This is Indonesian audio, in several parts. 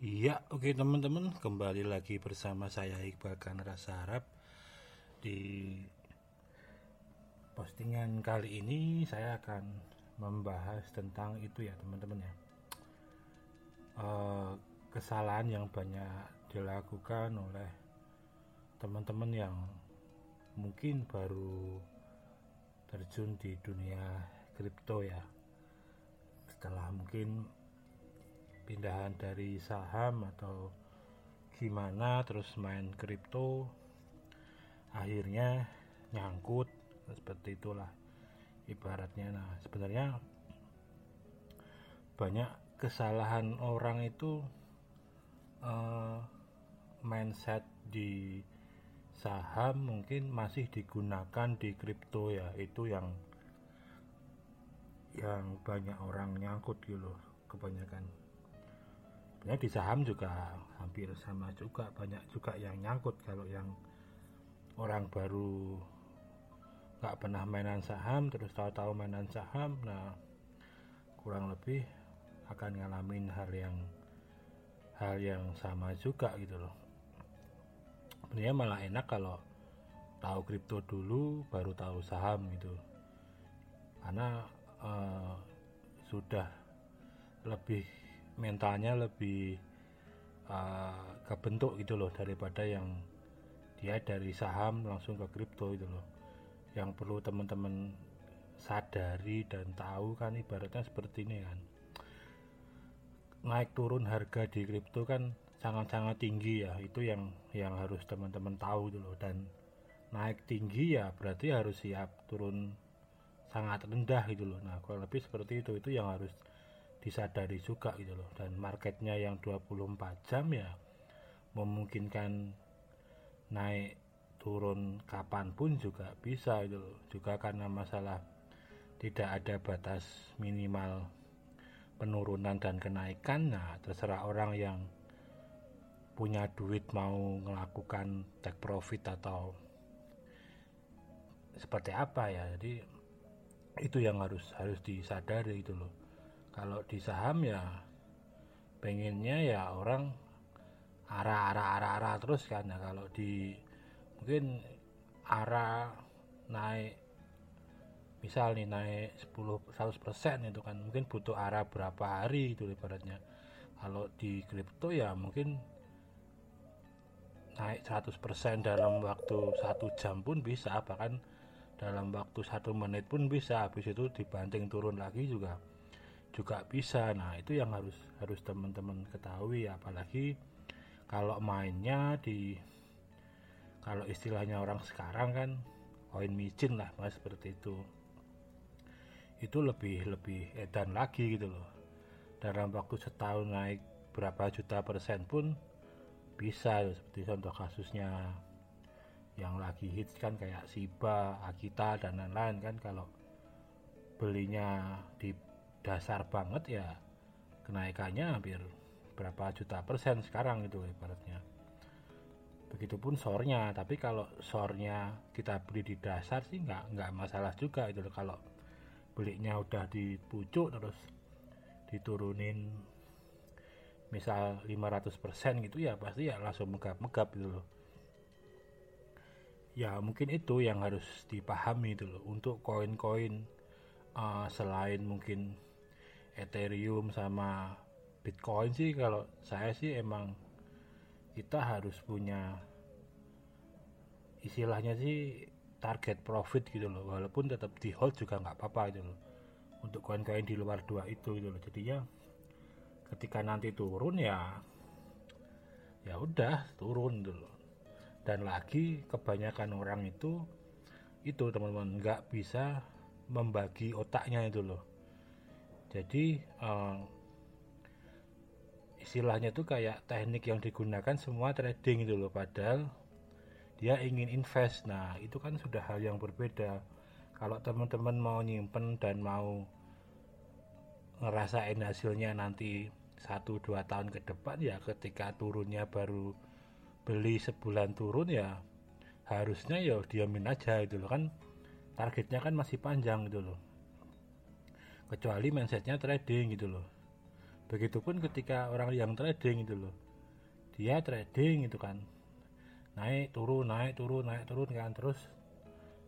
Iya, oke teman-teman, kembali lagi bersama saya Iqbal Rasa Harap di postingan kali ini saya akan membahas tentang itu ya teman-teman ya. Uh, kesalahan yang banyak dilakukan oleh teman-teman yang mungkin baru terjun di dunia kripto ya. Setelah mungkin pindahan dari saham atau gimana terus main kripto akhirnya nyangkut seperti itulah ibaratnya. Nah sebenarnya banyak kesalahan orang itu uh, mindset di saham mungkin masih digunakan di kripto ya itu yang yang banyak orang nyangkut gitu kebanyakan sebenarnya di saham juga hampir sama juga banyak juga yang nyangkut kalau yang orang baru nggak pernah mainan saham terus tahu-tahu mainan saham nah kurang lebih akan ngalamin hal yang hal yang sama juga gitu loh. Sebenarnya malah enak kalau tahu kripto dulu baru tahu saham gitu. Karena uh, sudah lebih mentalnya lebih uh, kebentuk gitu loh daripada yang dia dari saham langsung ke kripto itu loh. Yang perlu teman-teman sadari dan tahu kan ibaratnya seperti ini kan. Naik turun harga di kripto kan sangat-sangat tinggi ya itu yang yang harus teman-teman tahu itu loh. Dan naik tinggi ya berarti harus siap turun sangat rendah gitu loh. Nah kurang lebih seperti itu itu yang harus disadari juga gitu loh. Dan marketnya yang 24 jam ya memungkinkan naik turun kapan pun juga bisa gitu loh. Juga karena masalah tidak ada batas minimal penurunan dan kenaikan nah terserah orang yang punya duit mau melakukan take profit atau seperti apa ya. Jadi itu yang harus harus disadari itu loh kalau di saham ya pengennya ya orang arah arah arah arah terus kan. Ya kalau di mungkin arah naik misal nih naik 10 100% itu kan mungkin butuh arah berapa hari itu ibaratnya. Kalau di kripto ya mungkin naik 100% dalam waktu satu jam pun bisa bahkan dalam waktu satu menit pun bisa. Habis itu dibanting turun lagi juga juga bisa. Nah itu yang harus harus teman-teman ketahui apalagi kalau mainnya di kalau istilahnya orang sekarang kan koin micin lah mas seperti itu. Itu lebih lebih edan lagi gitu loh. Dalam waktu setahun naik berapa juta persen pun bisa seperti contoh kasusnya yang lagi hits kan kayak Siba, Akita dan lain-lain kan kalau belinya di dasar banget ya kenaikannya hampir berapa juta persen sekarang itu ibaratnya. Begitupun sornya tapi kalau sornya kita beli di dasar sih nggak nggak masalah juga itu kalau belinya udah di pucuk terus diturunin misal 500% gitu ya pasti ya langsung megap-megap gitu loh. Ya mungkin itu yang harus dipahami itu loh. Untuk koin-koin uh, selain mungkin Ethereum sama Bitcoin sih kalau saya sih emang kita harus punya istilahnya sih target profit gitu loh. Walaupun tetap di hold juga nggak apa-apa gitu loh. Untuk koin-koin di luar dua itu gitu loh. Jadinya ketika nanti turun ya ya udah turun gitu loh. Dan lagi kebanyakan orang itu itu teman-teman nggak bisa membagi otaknya itu loh jadi uh, istilahnya tuh kayak teknik yang digunakan semua trading itu loh padahal dia ingin invest. Nah itu kan sudah hal yang berbeda. Kalau teman-teman mau nyimpen dan mau ngerasain hasilnya nanti satu dua tahun ke depan ya ketika turunnya baru beli sebulan turun ya harusnya ya diamin aja itu loh. Kan targetnya kan masih panjang gitu loh kecuali mindsetnya trading gitu loh. Begitupun ketika orang yang trading itu loh. Dia trading itu kan. Naik turun naik turun naik turun kan. Terus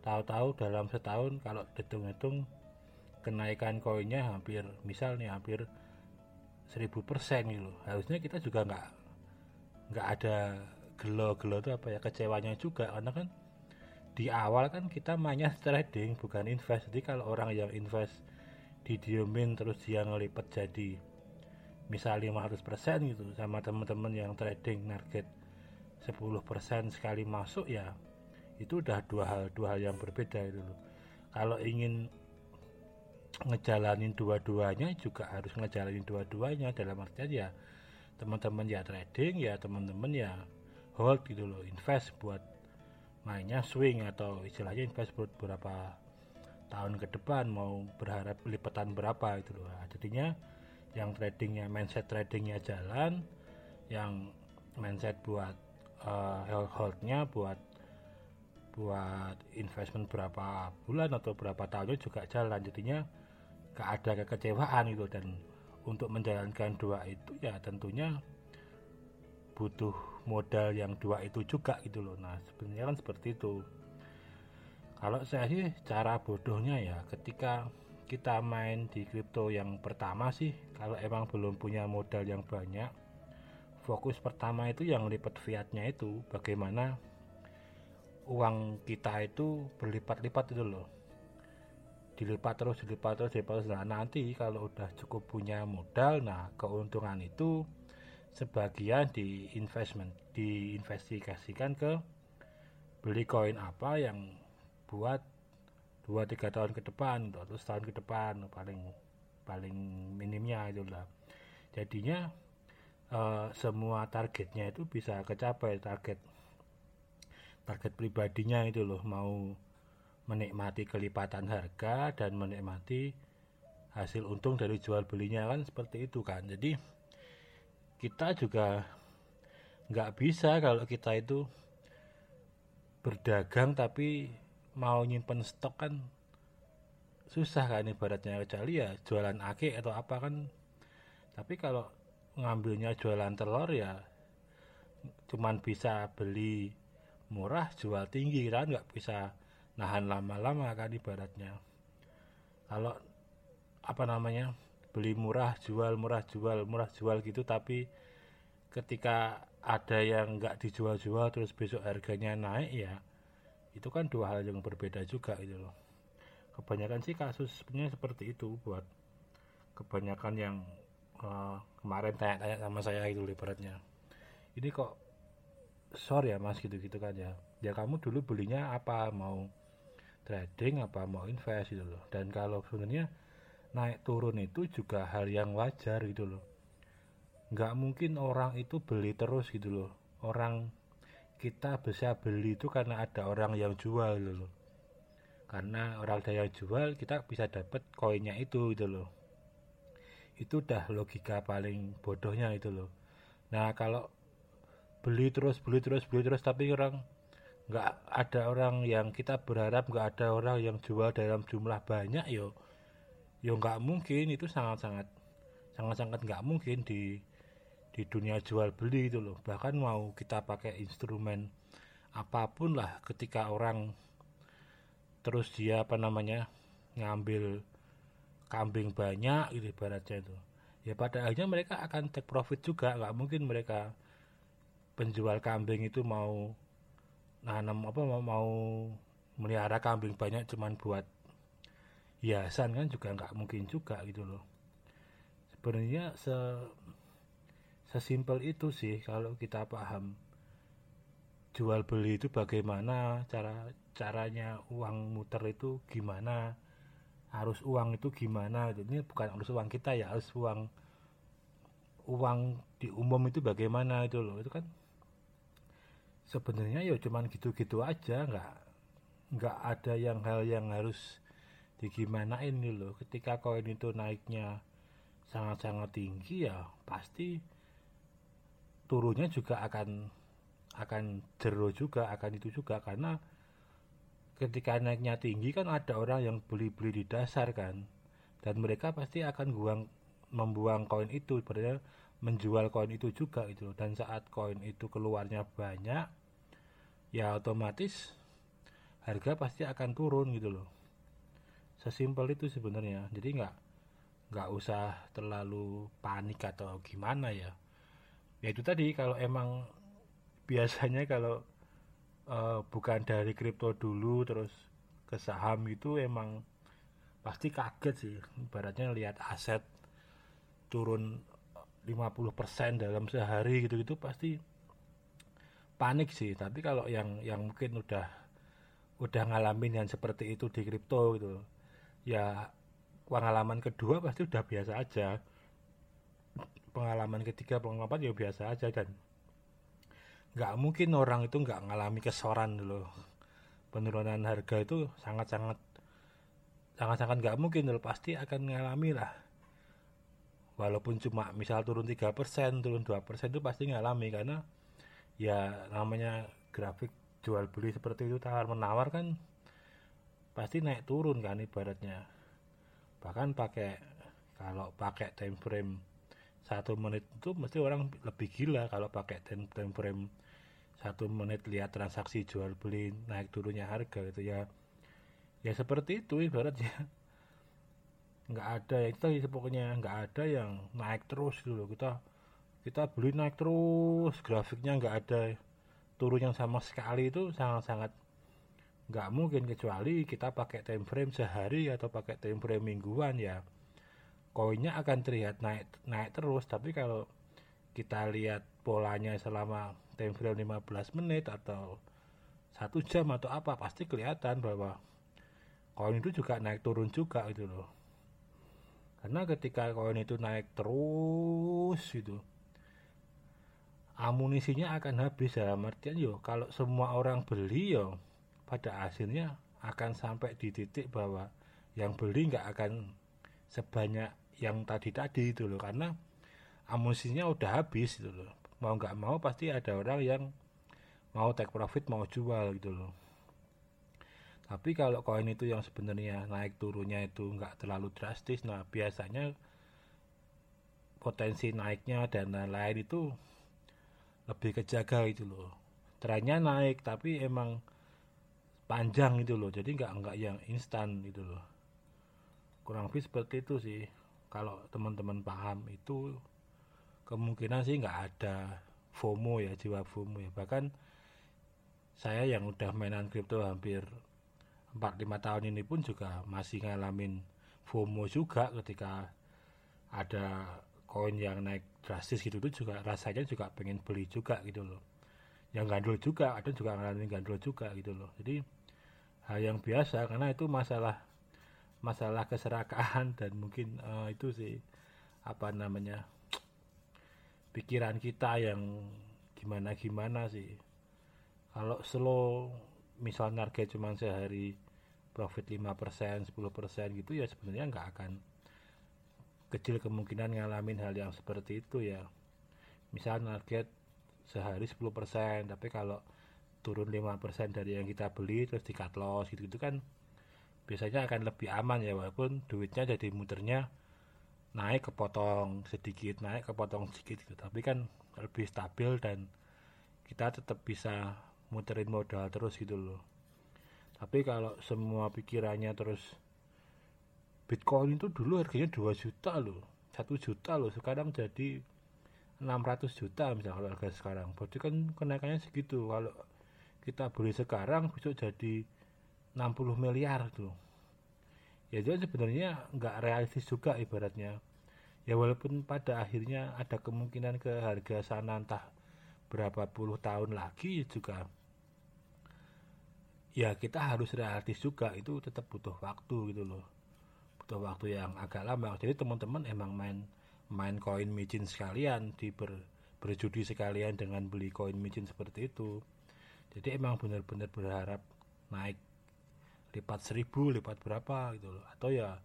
tahu-tahu dalam setahun kalau hitung-hitung kenaikan koinnya hampir misal nih hampir 1000% gitu harusnya kita juga nggak nggak ada gelo-gelo itu apa ya kecewanya juga. Karena kan di awal kan kita mainnya trading bukan invest. Jadi kalau orang yang invest didiemin terus dia ngelipet jadi. Misal 500% gitu sama teman-teman yang trading target 10% sekali masuk ya itu udah dua hal dua hal yang berbeda itu loh. Kalau ingin ngejalanin dua-duanya juga harus ngejalanin dua-duanya dalam artian ya teman-teman ya trading ya teman-teman ya hold gitu loh invest buat mainnya swing atau istilahnya invest buat beberapa tahun ke depan mau berharap lipatan berapa itu loh. Nah, jadinya yang tradingnya mindset tradingnya jalan yang mindset buat uh, holdnya buat buat investment berapa bulan atau berapa tahun juga jalan. Jadinya gak ada kekecewaan gitu. Dan untuk menjalankan dua itu ya tentunya butuh modal yang dua itu juga gitu loh. Nah sebenarnya kan seperti itu kalau saya sih cara bodohnya ya ketika kita main di kripto yang pertama sih kalau emang belum punya modal yang banyak fokus pertama itu yang lipat fiatnya itu bagaimana uang kita itu berlipat-lipat itu loh. Dilipat terus dilipat terus dilipat terus. Nah nanti kalau udah cukup punya modal nah keuntungan itu sebagian di investment diinvestigasikan ke beli koin apa yang buat 2-3 tahun ke depan atau setahun ke depan paling paling minimnya itu lah jadinya uh, semua targetnya itu bisa kecapai target target pribadinya itu loh mau menikmati kelipatan harga dan menikmati hasil untung dari jual belinya kan seperti itu kan. Jadi kita juga nggak bisa kalau kita itu berdagang tapi mau nyimpen stok kan susah kan ibaratnya. Kecuali ya jualan ake atau apa kan. Tapi kalau ngambilnya jualan telur ya cuman bisa beli murah jual tinggi kan nggak bisa nahan lama-lama kan ibaratnya. Kalau apa namanya beli murah jual murah jual murah jual gitu tapi ketika ada yang nggak dijual-jual terus besok harganya naik ya itu kan dua hal yang berbeda juga gitu loh. Kebanyakan sih kasus sebenarnya seperti itu buat kebanyakan yang uh, kemarin tanya-tanya sama saya itu ibaratnya. Ini kok sorry ya mas gitu-gitu kan ya. Ya kamu dulu belinya apa? Mau trading apa mau invest gitu loh. Dan kalau sebenarnya naik turun itu juga hal yang wajar gitu loh. Nggak mungkin orang itu beli terus gitu loh. Orang kita bisa beli itu karena ada orang yang jual gitu loh. Karena orang ada yang jual kita bisa dapat koinnya itu gitu loh. Itu udah logika paling bodohnya itu loh. Nah kalau beli terus beli terus beli terus tapi orang nggak ada orang yang kita berharap nggak ada orang yang jual dalam jumlah banyak yo yo nggak mungkin. Itu sangat sangat sangat sangat nggak mungkin di di dunia jual beli itu loh. Bahkan mau kita pakai instrumen apa pun lah ketika orang terus dia apa namanya ngambil kambing banyak gitu ibaratnya itu. Ya pada akhirnya mereka akan take profit juga. Nggak mungkin mereka penjual kambing itu mau nanam apa mau, mau melihara kambing banyak cuman buat hiasan kan juga nggak mungkin juga gitu loh. Sebenarnya se sesimpel itu sih kalau kita paham. Jual beli itu bagaimana cara caranya uang muter itu gimana harus uang itu gimana. Ini bukan harus uang kita ya harus uang uang di umum itu bagaimana itu loh. Itu kan sebenarnya ya cuman gitu-gitu aja nggak nggak ada yang hal yang harus digimanain nih loh. Ketika koin itu naiknya sangat-sangat tinggi ya pasti turunnya juga akan akan jero juga akan itu juga. Karena ketika naiknya tinggi kan ada orang yang beli-beli di dasar kan. Dan mereka pasti akan buang membuang koin itu. Berarti menjual koin itu juga gitu dan saat koin itu keluarnya banyak ya otomatis harga pasti akan turun gitu loh. Sesimpel itu sebenarnya. Jadi nggak nggak usah terlalu panik atau gimana ya ya itu tadi kalau emang biasanya kalau uh, bukan dari kripto dulu terus ke saham itu emang pasti kaget sih. Ibaratnya lihat aset turun 50% dalam sehari gitu-gitu pasti panik sih. Tapi kalau yang yang mungkin udah udah ngalamin yang seperti itu di kripto gitu ya pengalaman kedua pasti udah biasa aja pengalaman ketiga pengalaman keempat ya biasa aja dan nggak mungkin orang itu nggak ngalami kesoran dulu. Penurunan harga itu sangat-sangat sangat-sangat nggak mungkin dulu pasti akan ngalami lah. Walaupun cuma misal turun 3% turun 2% itu pasti ngalami karena ya namanya grafik jual beli seperti itu tawar menawar kan pasti naik turun kan ibaratnya. Bahkan pakai kalau pakai time frame satu menit itu mesti orang lebih gila kalau pakai time, time frame. Satu menit lihat transaksi jual beli naik turunnya harga gitu ya. Ya seperti itu ibaratnya. Nggak ada ya itu pokoknya nggak ada yang naik terus dulu gitu kita kita beli naik terus grafiknya nggak ada. Turun yang sama sekali itu sangat-sangat nggak mungkin kecuali kita pakai time frame sehari atau pakai time frame mingguan ya koinnya akan terlihat naik naik terus. Tapi kalau kita lihat polanya selama time frame 15 menit atau satu jam atau apa pasti kelihatan bahwa koin itu juga naik turun juga gitu loh. Karena ketika koin itu naik terus gitu amunisinya akan habis. Dalam artian yo kalau semua orang beli yo pada akhirnya akan sampai di titik bahwa yang beli nggak akan sebanyak yang tadi-tadi itu loh karena amunisinya udah habis gitu loh. Mau nggak mau pasti ada orang yang mau take profit mau jual gitu loh. Tapi kalau koin itu yang sebenarnya naik turunnya itu nggak terlalu drastis nah biasanya potensi naiknya dan lain-lain itu lebih kejaga itu loh. Trennya naik tapi emang panjang itu loh. Jadi nggak nggak yang instan gitu loh. Kurang lebih seperti itu sih kalau teman-teman paham itu kemungkinan sih nggak ada FOMO ya jiwa FOMO ya. Bahkan saya yang udah mainan kripto hampir 4-5 tahun ini pun juga masih ngalamin FOMO juga ketika ada koin yang naik drastis gitu itu juga rasanya juga pengen beli juga gitu loh. Yang gandul juga ada juga ngalamin gandul juga gitu loh. Jadi hal yang biasa karena itu masalah masalah keserakahan dan mungkin uh, itu sih apa namanya pikiran kita yang gimana gimana sih. Kalau slow misalnya harga cuma sehari profit 5% 10% gitu ya sebenarnya nggak akan kecil kemungkinan ngalamin hal yang seperti itu ya. Misalnya target sehari 10% tapi kalau turun 5% dari yang kita beli terus di cut loss gitu, gitu kan biasanya akan lebih aman ya walaupun duitnya jadi muternya naik kepotong sedikit naik kepotong sedikit gitu. Tapi kan lebih stabil dan kita tetap bisa muterin modal terus gitu loh. Tapi kalau semua pikirannya terus Bitcoin itu dulu harganya 2 juta loh 1 juta loh sekarang jadi 600 juta misalnya harga sekarang. Berarti kan kenaikannya segitu. Kalau kita beli sekarang besok jadi 60 miliar tuh ya jadi sebenarnya nggak realistis juga ibaratnya. Ya walaupun pada akhirnya ada kemungkinan ke harga sana entah berapa puluh tahun lagi juga ya kita harus realistis juga. Itu tetap butuh waktu gitu loh. Butuh waktu yang agak lama. Jadi teman-teman emang main main koin micin sekalian di ber, berjudi sekalian dengan beli koin micin seperti itu. Jadi emang benar-benar berharap naik lipat seribu lipat berapa gitu loh. Atau ya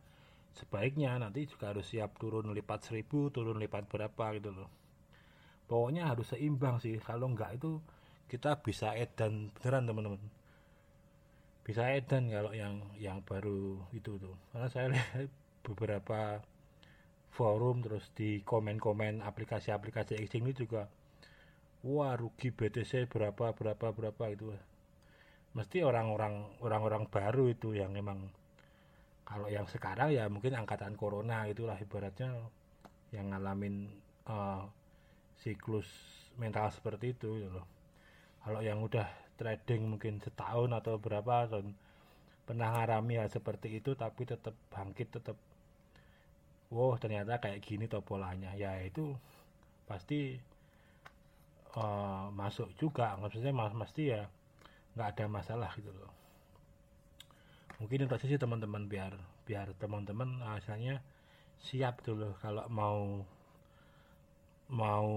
sebaiknya nanti juga harus siap turun lipat seribu turun lipat berapa gitu loh. Pokoknya harus seimbang sih. Kalau enggak itu kita bisa edan beneran teman-teman. Bisa edan kalau yang yang baru itu tuh. Karena saya lihat beberapa forum terus di komen-komen aplikasi-aplikasi exchange ini juga wah rugi BTC berapa berapa berapa itu mesti orang-orang orang-orang baru itu yang memang kalau yang sekarang ya mungkin angkatan corona itulah ibaratnya yang ngalamin uh, siklus mental seperti itu gitu loh. Kalau yang udah trading mungkin setahun atau berapa dan pernah ngarami hal seperti itu tapi tetap bangkit tetap wow ternyata kayak gini toh polanya. Ya itu pasti uh, masuk juga. Maksudnya mas pasti ya nggak ada masalah gitu loh. Mungkin itu sih teman-teman biar biar teman-teman asalnya siap dulu kalau mau mau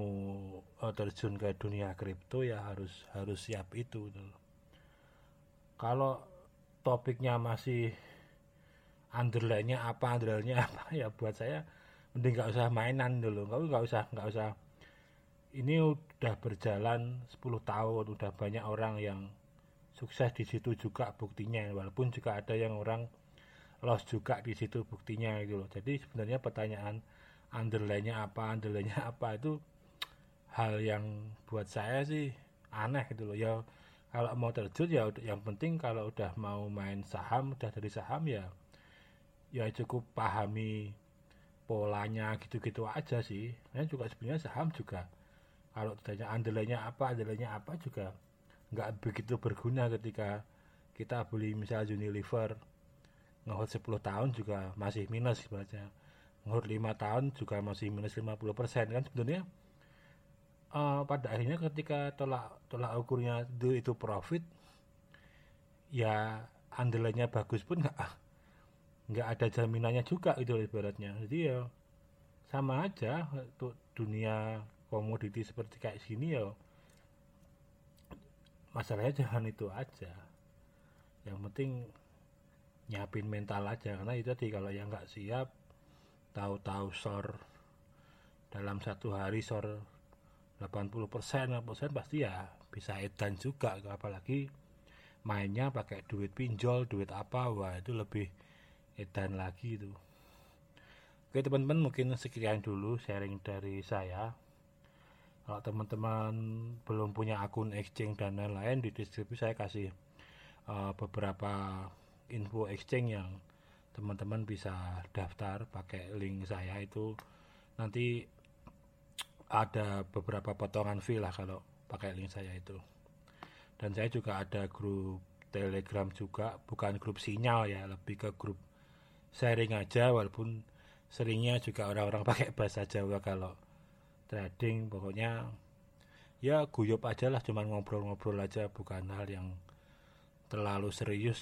uh, terjun ke dunia kripto ya harus harus siap itu gitu loh. kalau topiknya masih underline-nya apa underline-nya apa ya buat saya mending nggak usah mainan dulu. Nggak nggak usah nggak usah. Ini udah berjalan 10 tahun udah banyak orang yang sukses di situ juga buktinya walaupun juga ada yang orang loss juga di situ buktinya gitu loh jadi sebenarnya pertanyaan underline-nya apa underline-nya apa itu hal yang buat saya sih aneh gitu loh ya kalau mau terjun ya yang penting kalau udah mau main saham udah dari saham ya ya cukup pahami polanya gitu-gitu aja sih. Dan juga sebenarnya saham juga kalau ditanya andalannya apa, andalannya apa juga nggak begitu berguna ketika kita beli misalnya Unilever ngehold 10 tahun juga masih minus sebenarnya. Ngehold 5 tahun juga masih minus 50% kan sebenarnya. Uh, pada akhirnya ketika tolak tolak ukurnya itu, itu profit ya andalannya bagus pun nggak nggak ada jaminannya juga itu ibaratnya. Jadi ya sama aja untuk dunia komoditi seperti kayak sini ya masalahnya jangan itu aja. Yang penting nyiapin mental aja karena itu tadi kalau yang nggak siap tahu-tahu sor dalam satu hari sor 80% 50% pasti ya bisa edan juga apalagi mainnya pakai duit pinjol duit apa wah itu lebih edan lagi itu. Oke teman-teman mungkin sekian dulu sharing dari saya kalau teman-teman belum punya akun exchange dan lain-lain di deskripsi saya kasih uh, beberapa info exchange yang teman-teman bisa daftar pakai link saya itu. Nanti ada beberapa potongan fee lah kalau pakai link saya itu. Dan saya juga ada grup telegram juga bukan grup sinyal ya lebih ke grup sharing aja walaupun seringnya juga orang-orang pakai bahasa Jawa kalau trading pokoknya. Ya guyup aja lah cuman ngobrol-ngobrol aja bukan hal yang terlalu serius